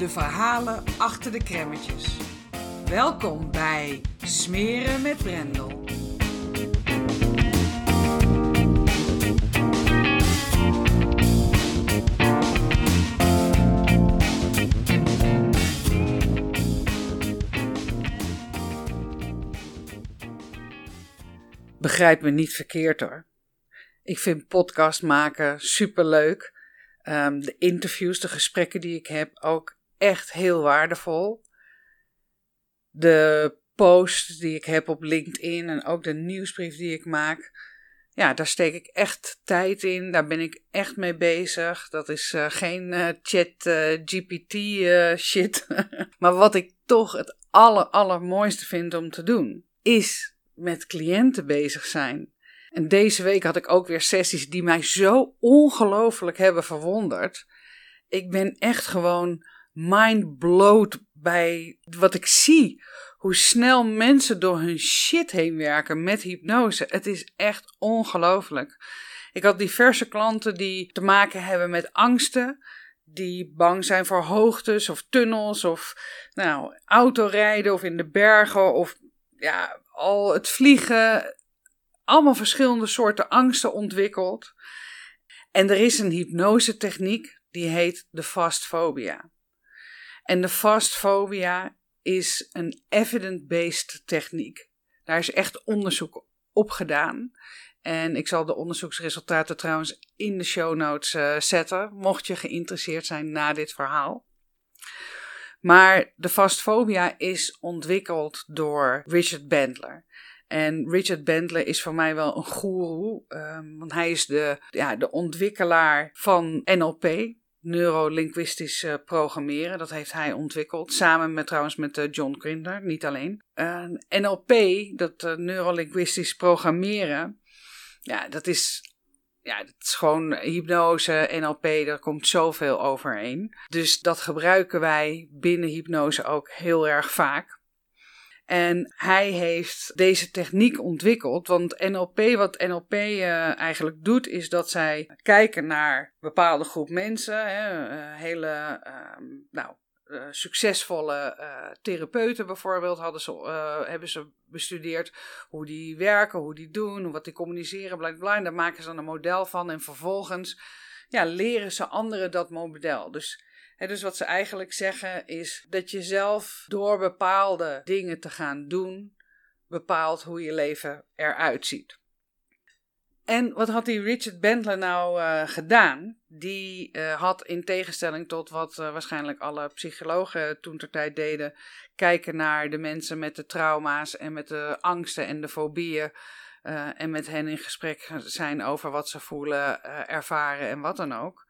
de verhalen achter de kremmetjes. Welkom bij Smeren met Brendel. Begrijp me niet verkeerd hoor. Ik vind podcast maken superleuk. Um, de interviews, de gesprekken die ik heb ook echt heel waardevol. De posts die ik heb op LinkedIn en ook de nieuwsbrief die ik maak. Ja, daar steek ik echt tijd in. Daar ben ik echt mee bezig. Dat is uh, geen uh, chat uh, GPT shit. maar wat ik toch het aller, allermooiste vind om te doen, is met cliënten bezig zijn. En deze week had ik ook weer sessies die mij zo ongelooflijk hebben verwonderd. Ik ben echt gewoon mind blowed bij wat ik zie. Hoe snel mensen door hun shit heen werken met hypnose. Het is echt ongelooflijk. Ik had diverse klanten die te maken hebben met angsten. Die bang zijn voor hoogtes of tunnels of nou, autorijden of in de bergen of ja, al het vliegen. Allemaal verschillende soorten angsten ontwikkeld. En er is een hypnosetechniek die heet de fastfobia. En de fastfobia is een evidence-based techniek. Daar is echt onderzoek op gedaan. En ik zal de onderzoeksresultaten trouwens in de show notes uh, zetten, mocht je geïnteresseerd zijn na dit verhaal. Maar de fastfobia is ontwikkeld door Richard Bandler. En Richard Bandler is voor mij wel een goeroe, um, want hij is de, ja, de ontwikkelaar van NLP, neurolinguistisch uh, programmeren. Dat heeft hij ontwikkeld. Samen met trouwens met uh, John Grinder, niet alleen. Uh, NLP, dat neurolinguistisch programmeren. Ja, dat is. Ja, dat is gewoon hypnose, NLP, daar komt zoveel overheen. Dus dat gebruiken wij binnen hypnose ook heel erg vaak. En hij heeft deze techniek ontwikkeld. Want NLP, wat NLP uh, eigenlijk doet, is dat zij kijken naar bepaalde groep mensen. Hè, uh, hele uh, nou, succesvolle therapeuten bijvoorbeeld hadden ze, hebben ze bestudeerd. Hoe die werken, hoe die doen, wat die communiceren, bla bla. Daar maken ze dan een model van. En vervolgens ja, leren ze anderen dat model. Dus dus wat ze eigenlijk zeggen is dat je zelf door bepaalde dingen te gaan doen, bepaalt hoe je leven eruit ziet. En wat had die Richard Bentler nou uh, gedaan? Die uh, had in tegenstelling tot wat uh, waarschijnlijk alle psychologen toen ter tijd deden, kijken naar de mensen met de trauma's en met de angsten en de fobieën. en met hen in gesprek zijn over wat ze voelen, ervaren en wat dan ook.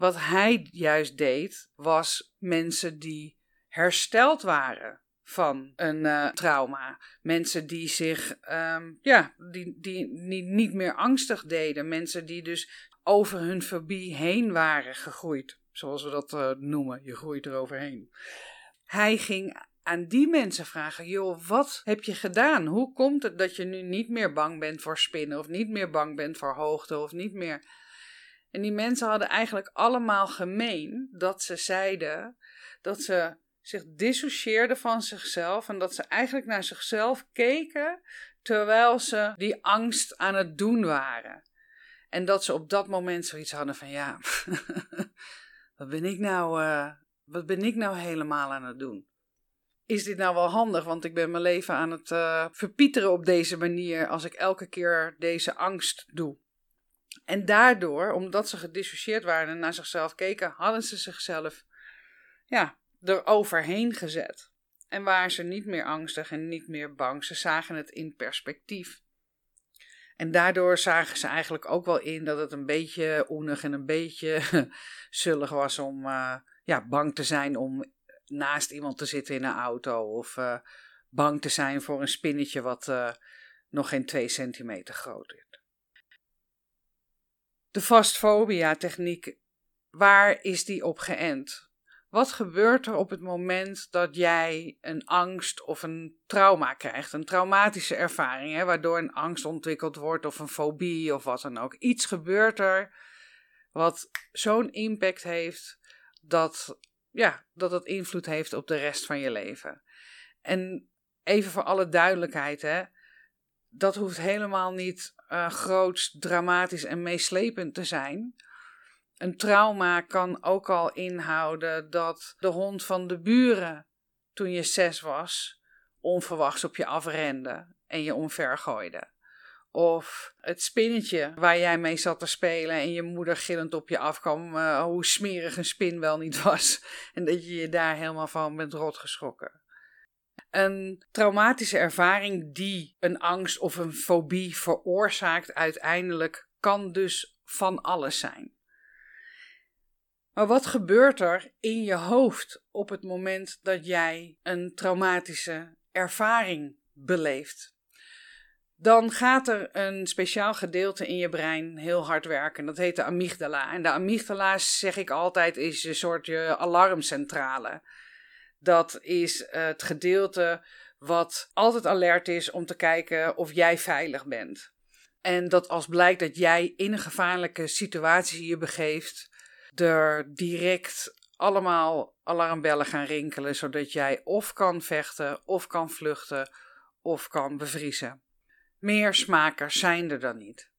Wat hij juist deed, was mensen die hersteld waren van een uh, trauma. Mensen die zich, um, ja, die, die, die niet meer angstig deden. Mensen die dus over hun fobie heen waren gegroeid. Zoals we dat uh, noemen, je groeit eroverheen. Hij ging aan die mensen vragen: joh, wat heb je gedaan? Hoe komt het dat je nu niet meer bang bent voor spinnen, of niet meer bang bent voor hoogte, of niet meer. En die mensen hadden eigenlijk allemaal gemeen dat ze zeiden dat ze zich dissocieerden van zichzelf en dat ze eigenlijk naar zichzelf keken terwijl ze die angst aan het doen waren. En dat ze op dat moment zoiets hadden van ja, wat ben ik nou, uh, wat ben ik nou helemaal aan het doen? is dit nou wel handig? Want ik ben mijn leven aan het uh, verpieteren op deze manier als ik elke keer deze angst doe. En daardoor, omdat ze gedissocieerd waren en naar zichzelf keken, hadden ze zichzelf ja, eroverheen gezet. En waren ze niet meer angstig en niet meer bang. Ze zagen het in perspectief. En daardoor zagen ze eigenlijk ook wel in dat het een beetje oenig en een beetje zullig was om uh, ja, bang te zijn om naast iemand te zitten in een auto. Of uh, bang te zijn voor een spinnetje wat uh, nog geen twee centimeter groot is. De vastfobia-techniek, waar is die op geënt? Wat gebeurt er op het moment dat jij een angst of een trauma krijgt? Een traumatische ervaring, hè, waardoor een angst ontwikkeld wordt of een fobie of wat dan ook. Iets gebeurt er wat zo'n impact heeft dat, ja, dat het invloed heeft op de rest van je leven. En even voor alle duidelijkheid, hè, dat hoeft helemaal niet uh, groots, dramatisch en meeslepend te zijn. Een trauma kan ook al inhouden dat de hond van de buren, toen je zes was, onverwachts op je afrende en je omvergooide. Of het spinnetje waar jij mee zat te spelen en je moeder gillend op je afkwam, uh, hoe smerig een spin wel niet was. En dat je je daar helemaal van bent rotgeschrokken. Een traumatische ervaring die een angst of een fobie veroorzaakt uiteindelijk kan dus van alles zijn. Maar wat gebeurt er in je hoofd op het moment dat jij een traumatische ervaring beleeft? Dan gaat er een speciaal gedeelte in je brein heel hard werken. Dat heet de amygdala. En de amygdala, zeg ik altijd, is een soort je alarmcentrale. Dat is het gedeelte wat altijd alert is om te kijken of jij veilig bent. En dat als blijkt dat jij in een gevaarlijke situatie je begeeft, er direct allemaal alarmbellen gaan rinkelen, zodat jij of kan vechten, of kan vluchten, of kan bevriezen. Meer smakers zijn er dan niet.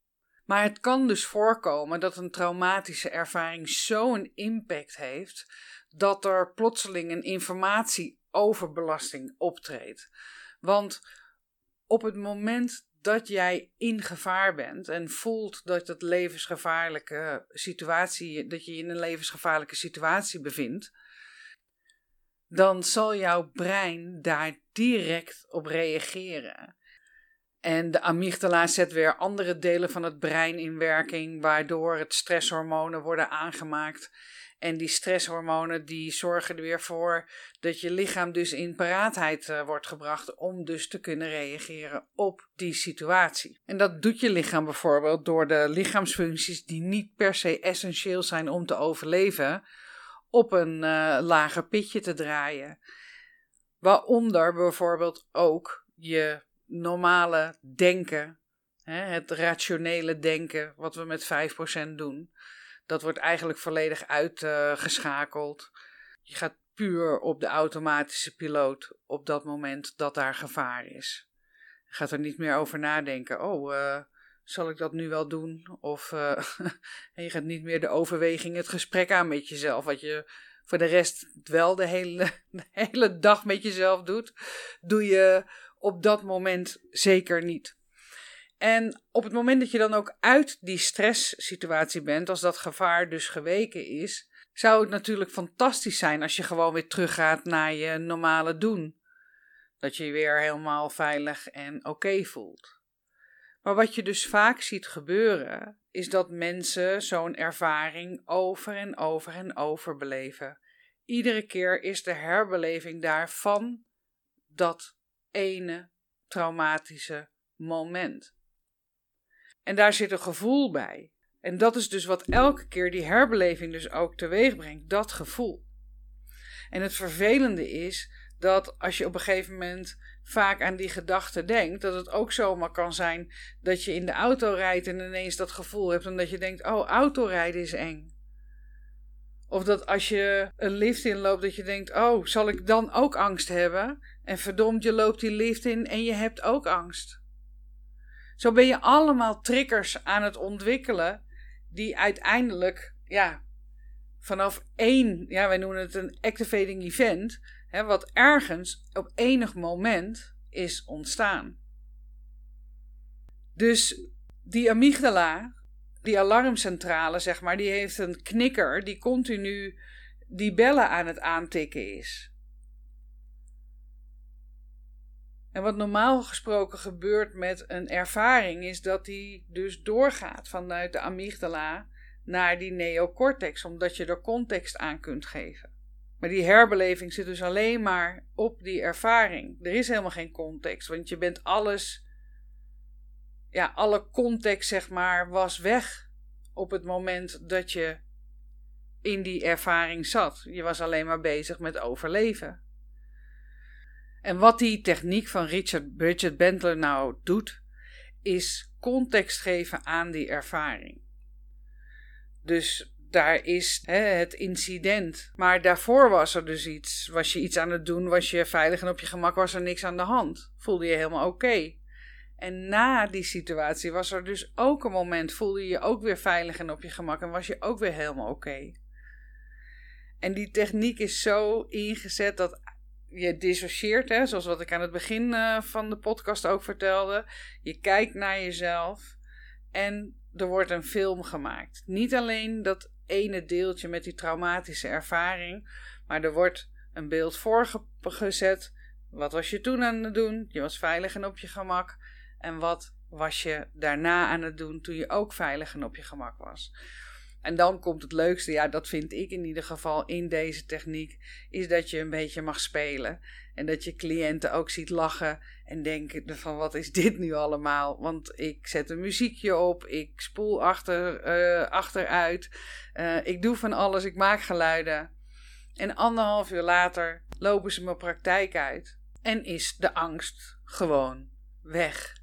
Maar het kan dus voorkomen dat een traumatische ervaring zo'n impact heeft dat er plotseling een informatieoverbelasting optreedt. Want op het moment dat jij in gevaar bent en voelt dat het levensgevaarlijke situatie, dat je in een levensgevaarlijke situatie bevindt, dan zal jouw brein daar direct op reageren. En de amygdala zet weer andere delen van het brein in werking, waardoor het stresshormonen worden aangemaakt. En die stresshormonen die zorgen er weer voor dat je lichaam dus in paraatheid uh, wordt gebracht om dus te kunnen reageren op die situatie. En dat doet je lichaam bijvoorbeeld door de lichaamsfuncties die niet per se essentieel zijn om te overleven op een uh, lager pitje te draaien. Waaronder bijvoorbeeld ook je normale denken, hè, het rationele denken, wat we met 5% doen. Dat wordt eigenlijk volledig uitgeschakeld. je gaat puur op de automatische piloot op dat moment dat daar gevaar is. Je gaat er niet meer over nadenken. Oh, uh, zal ik dat nu wel doen? Of uh, je gaat niet meer de overweging, het gesprek aan met jezelf. Wat je voor de rest wel hele, de hele dag met jezelf doet, doe je op dat moment zeker niet. En op het moment dat je dan ook uit die stresssituatie bent, als dat gevaar dus geweken is, zou het natuurlijk fantastisch zijn als je gewoon weer teruggaat naar je normale doen. Dat je je weer helemaal veilig en oké voelt. Maar wat je dus vaak ziet gebeuren, is dat mensen zo'n ervaring over en over en over beleven. Iedere keer is de herbeleving daarvan dat ene traumatische moment. En daar zit een gevoel bij. En dat is dus wat elke keer die herbeleving dus ook teweeg brengt, dat gevoel. En het vervelende is dat als je op een gegeven moment vaak aan die gedachte denkt, dat het ook zomaar kan zijn dat je in de auto rijdt en ineens dat gevoel hebt en dat je denkt, oh, autorijden is eng. Of dat als je een lift inloopt, dat je denkt, oh, zal ik dan ook angst hebben? En verdomd, je loopt die lift in en je hebt ook angst. Zo ben je allemaal triggers aan het ontwikkelen die uiteindelijk, ja, vanaf één, ja, wij noemen het een activating event, Hè, wat ergens op enig moment is ontstaan. Dus die amygdala, die alarmcentrale, zeg maar, die heeft een knikker die continu die bellen aan het aantikken is. En wat normaal gesproken gebeurt met een ervaring is dat die dus doorgaat vanuit de amygdala naar die neocortex, omdat je er context aan kunt geven. Maar die herbeleving zit dus alleen maar op die ervaring. Er is helemaal geen context, want je bent alles, ja, alle context zeg maar was weg op het moment dat je in die ervaring zat. Je was alleen maar bezig met overleven. En wat die techniek van Richard Bridget Bentler nou doet, is context geven aan die ervaring. Dus daar is hè, het incident. Maar daarvoor was er dus iets. Was je iets aan het doen, was je veilig en op je gemak, was er niks aan de hand. Voelde je helemaal oké. En na die situatie was er dus ook een moment, voelde je je ook weer veilig en op je gemak en was je ook weer helemaal oké. En die techniek is zo ingezet dat je dissocieert, hè, zoals wat ik aan het begin uh, van de podcast ook vertelde. Je kijkt naar jezelf en er wordt een film gemaakt. Niet alleen dat ene deeltje met die traumatische ervaring, maar er wordt een beeld voorgezet. Wat was je toen aan het doen? Je was veilig en op je gemak. En wat was je daarna aan het doen toen je ook veilig en op je gemak was? En dan komt het leukste, ja, dat vind ik in ieder geval in deze techniek, is dat je een beetje mag spelen. En dat je cliënten ook ziet lachen en denken van wat is dit nu allemaal? Want ik zet een muziekje op, ik spoel achter, uh, achteruit, uh, ik doe van alles, ik maak geluiden. En anderhalf uur later lopen ze mijn praktijk uit en is de angst gewoon weg.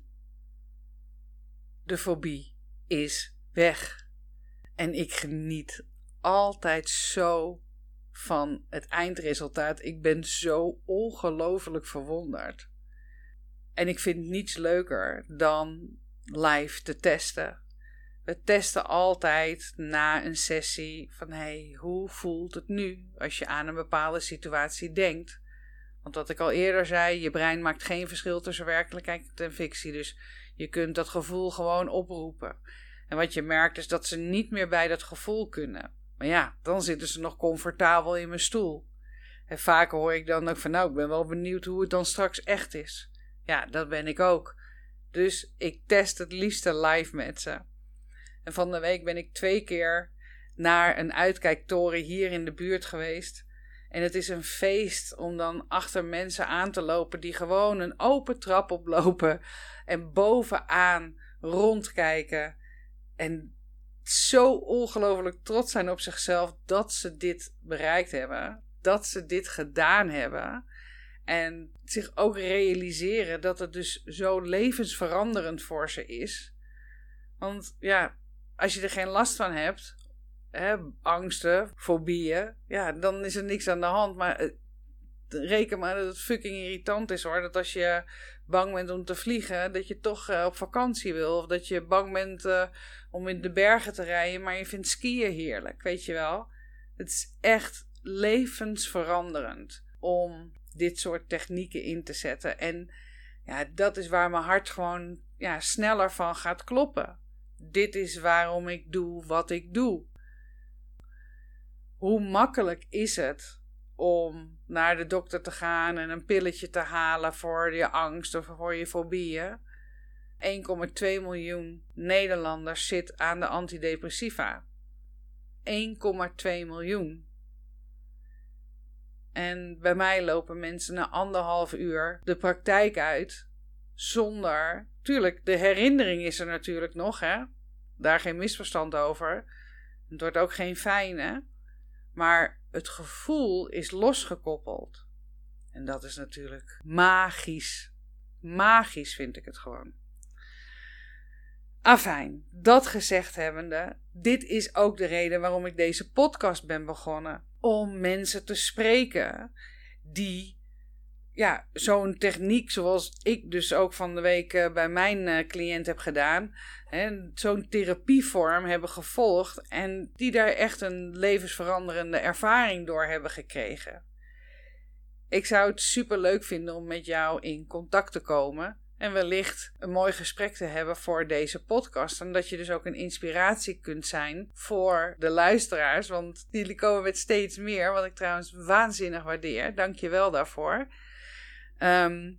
De fobie is weg. En ik geniet altijd zo van het eindresultaat. Ik ben zo ongelooflijk verwonderd. En ik vind niets leuker dan live te testen. We testen altijd na een sessie van hey, hoe voelt het nu als je aan een bepaalde situatie denkt? Want wat ik al eerder zei, je brein maakt geen verschil tussen werkelijkheid en fictie. Dus je kunt dat gevoel gewoon oproepen. En wat je merkt is dat ze niet meer bij dat gevoel kunnen. Maar ja, dan zitten ze nog comfortabel in mijn stoel. En vaak hoor ik dan ook van, nou, ik ben wel benieuwd hoe het dan straks echt is. Ja, dat ben ik ook. Dus ik test het liefste live met ze. En van de week ben ik twee keer naar een uitkijktoren hier in de buurt geweest. En het is een feest om dan achter mensen aan te lopen die gewoon een open trap oplopen en bovenaan rondkijken. En zo ongelooflijk trots zijn op zichzelf dat ze dit bereikt hebben. Dat ze dit gedaan hebben. En zich ook realiseren dat het dus zo levensveranderend voor ze is. Want ja, als je er geen last van hebt, hè, angsten, fobieën, ja, dan is er niks aan de hand. Maar eh, reken maar dat het fucking irritant is hoor. Dat als je bang bent om te vliegen, dat je toch uh, op vakantie wil. Of dat je bang bent uh, om in de bergen te rijden, maar je vindt skiën heerlijk, weet je wel. Het is echt levensveranderend om dit soort technieken in te zetten. En ja, dat is waar mijn hart gewoon ja, sneller van gaat kloppen. Dit is waarom ik doe wat ik doe. Hoe makkelijk is het om naar de dokter te gaan en een pilletje te halen voor je angst of voor je fobieën. 1,2 miljoen Nederlanders zit aan de antidepressiva. 1,2 miljoen. En bij mij lopen mensen na anderhalf uur de praktijk uit zonder. Tuurlijk, de herinnering is er natuurlijk nog, hè? Daar geen misverstand over. Het wordt ook geen fijne. Maar het gevoel is losgekoppeld. En dat is natuurlijk magisch. Magisch vind ik het gewoon. Afijn, dat gezegd hebbende, dit is ook de reden waarom ik deze podcast ben begonnen. Om mensen te spreken die ja, zo'n techniek zoals ik dus ook van de week eh, bij mijn uh, cliënt heb gedaan, zo'n therapievorm hebben gevolgd en die daar echt een levensveranderende ervaring door hebben gekregen. Ik zou het super leuk vinden om met jou in contact te komen en wellicht een mooi gesprek te hebben voor deze podcast. En dat je dus ook een inspiratie kunt zijn voor de luisteraars. Want jullie komen met steeds meer, wat ik trouwens waanzinnig waardeer. Dank je wel daarvoor. Ehm,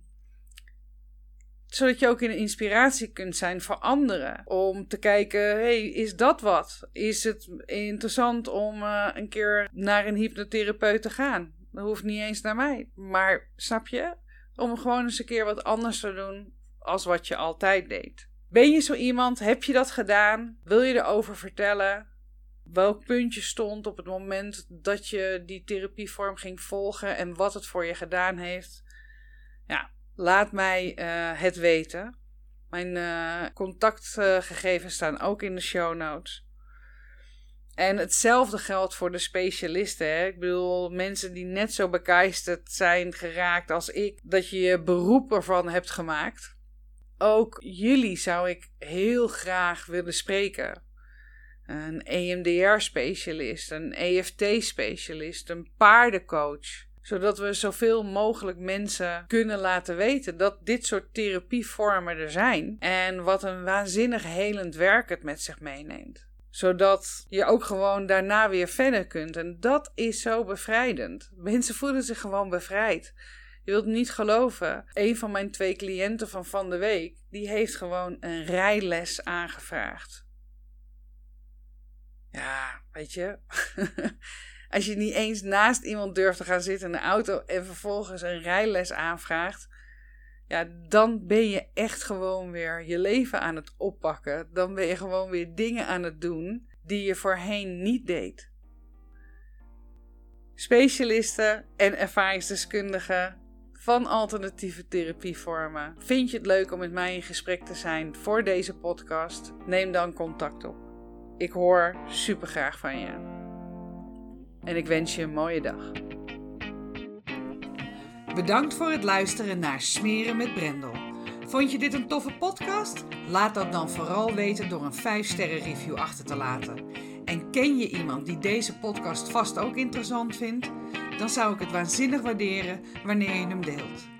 zodat je ook een inspiratie kunt zijn voor anderen. Om te kijken, hey, is dat wat? Is het interessant om uh, een keer naar een hypnotherapeut te gaan? Dat hoeft niet eens naar mij. Maar snap je? Om gewoon eens een keer wat anders te doen als wat je altijd deed. Ben je zo iemand? Heb je dat gedaan? Wil je erover vertellen? Welk puntje stond op het moment dat je die therapievorm ging volgen en wat het voor je gedaan heeft? Ja, laat mij uh, het weten. Mijn uh, contactgegevens staan ook in de show notes. En hetzelfde geldt voor de specialisten. Hè? Ik bedoel, mensen die net zo begeisterd zijn geraakt als ik, dat je je beroep ervan hebt gemaakt. Ook jullie zou ik heel graag willen spreken. Een EMDR-specialist, een EFT-specialist, een paardencoach zodat we zoveel mogelijk mensen kunnen laten weten dat dit soort therapievormen er zijn. En wat een waanzinnig helend werk het met zich meeneemt. Zodat je ook gewoon daarna weer verder kunt. En dat is zo bevrijdend. Mensen voelen zich gewoon bevrijd. Je wilt niet geloven. Een van mijn twee cliënten van van de week, die heeft gewoon een rijles aangevraagd. Ja, weet je. Als je niet eens naast iemand durft te gaan zitten in de auto en vervolgens een rijles aanvraagt, ja, dan ben je echt gewoon weer je leven aan het oppakken. Dan ben je gewoon weer dingen aan het doen die je voorheen niet deed. Specialisten en ervaringsdeskundigen van alternatieve therapievormen. Vind je het leuk om met mij in gesprek te zijn voor deze podcast? Neem dan contact op. Ik hoor super graag van je en ik wens je een mooie dag. Bedankt voor het luisteren naar Smeren met Brendel. Vond je dit een toffe podcast? Laat dat dan vooral weten door een 5-sterren review achter te laten. En ken je iemand die deze podcast vast ook interessant vindt? Dan zou ik het waanzinnig waarderen wanneer je hem deelt.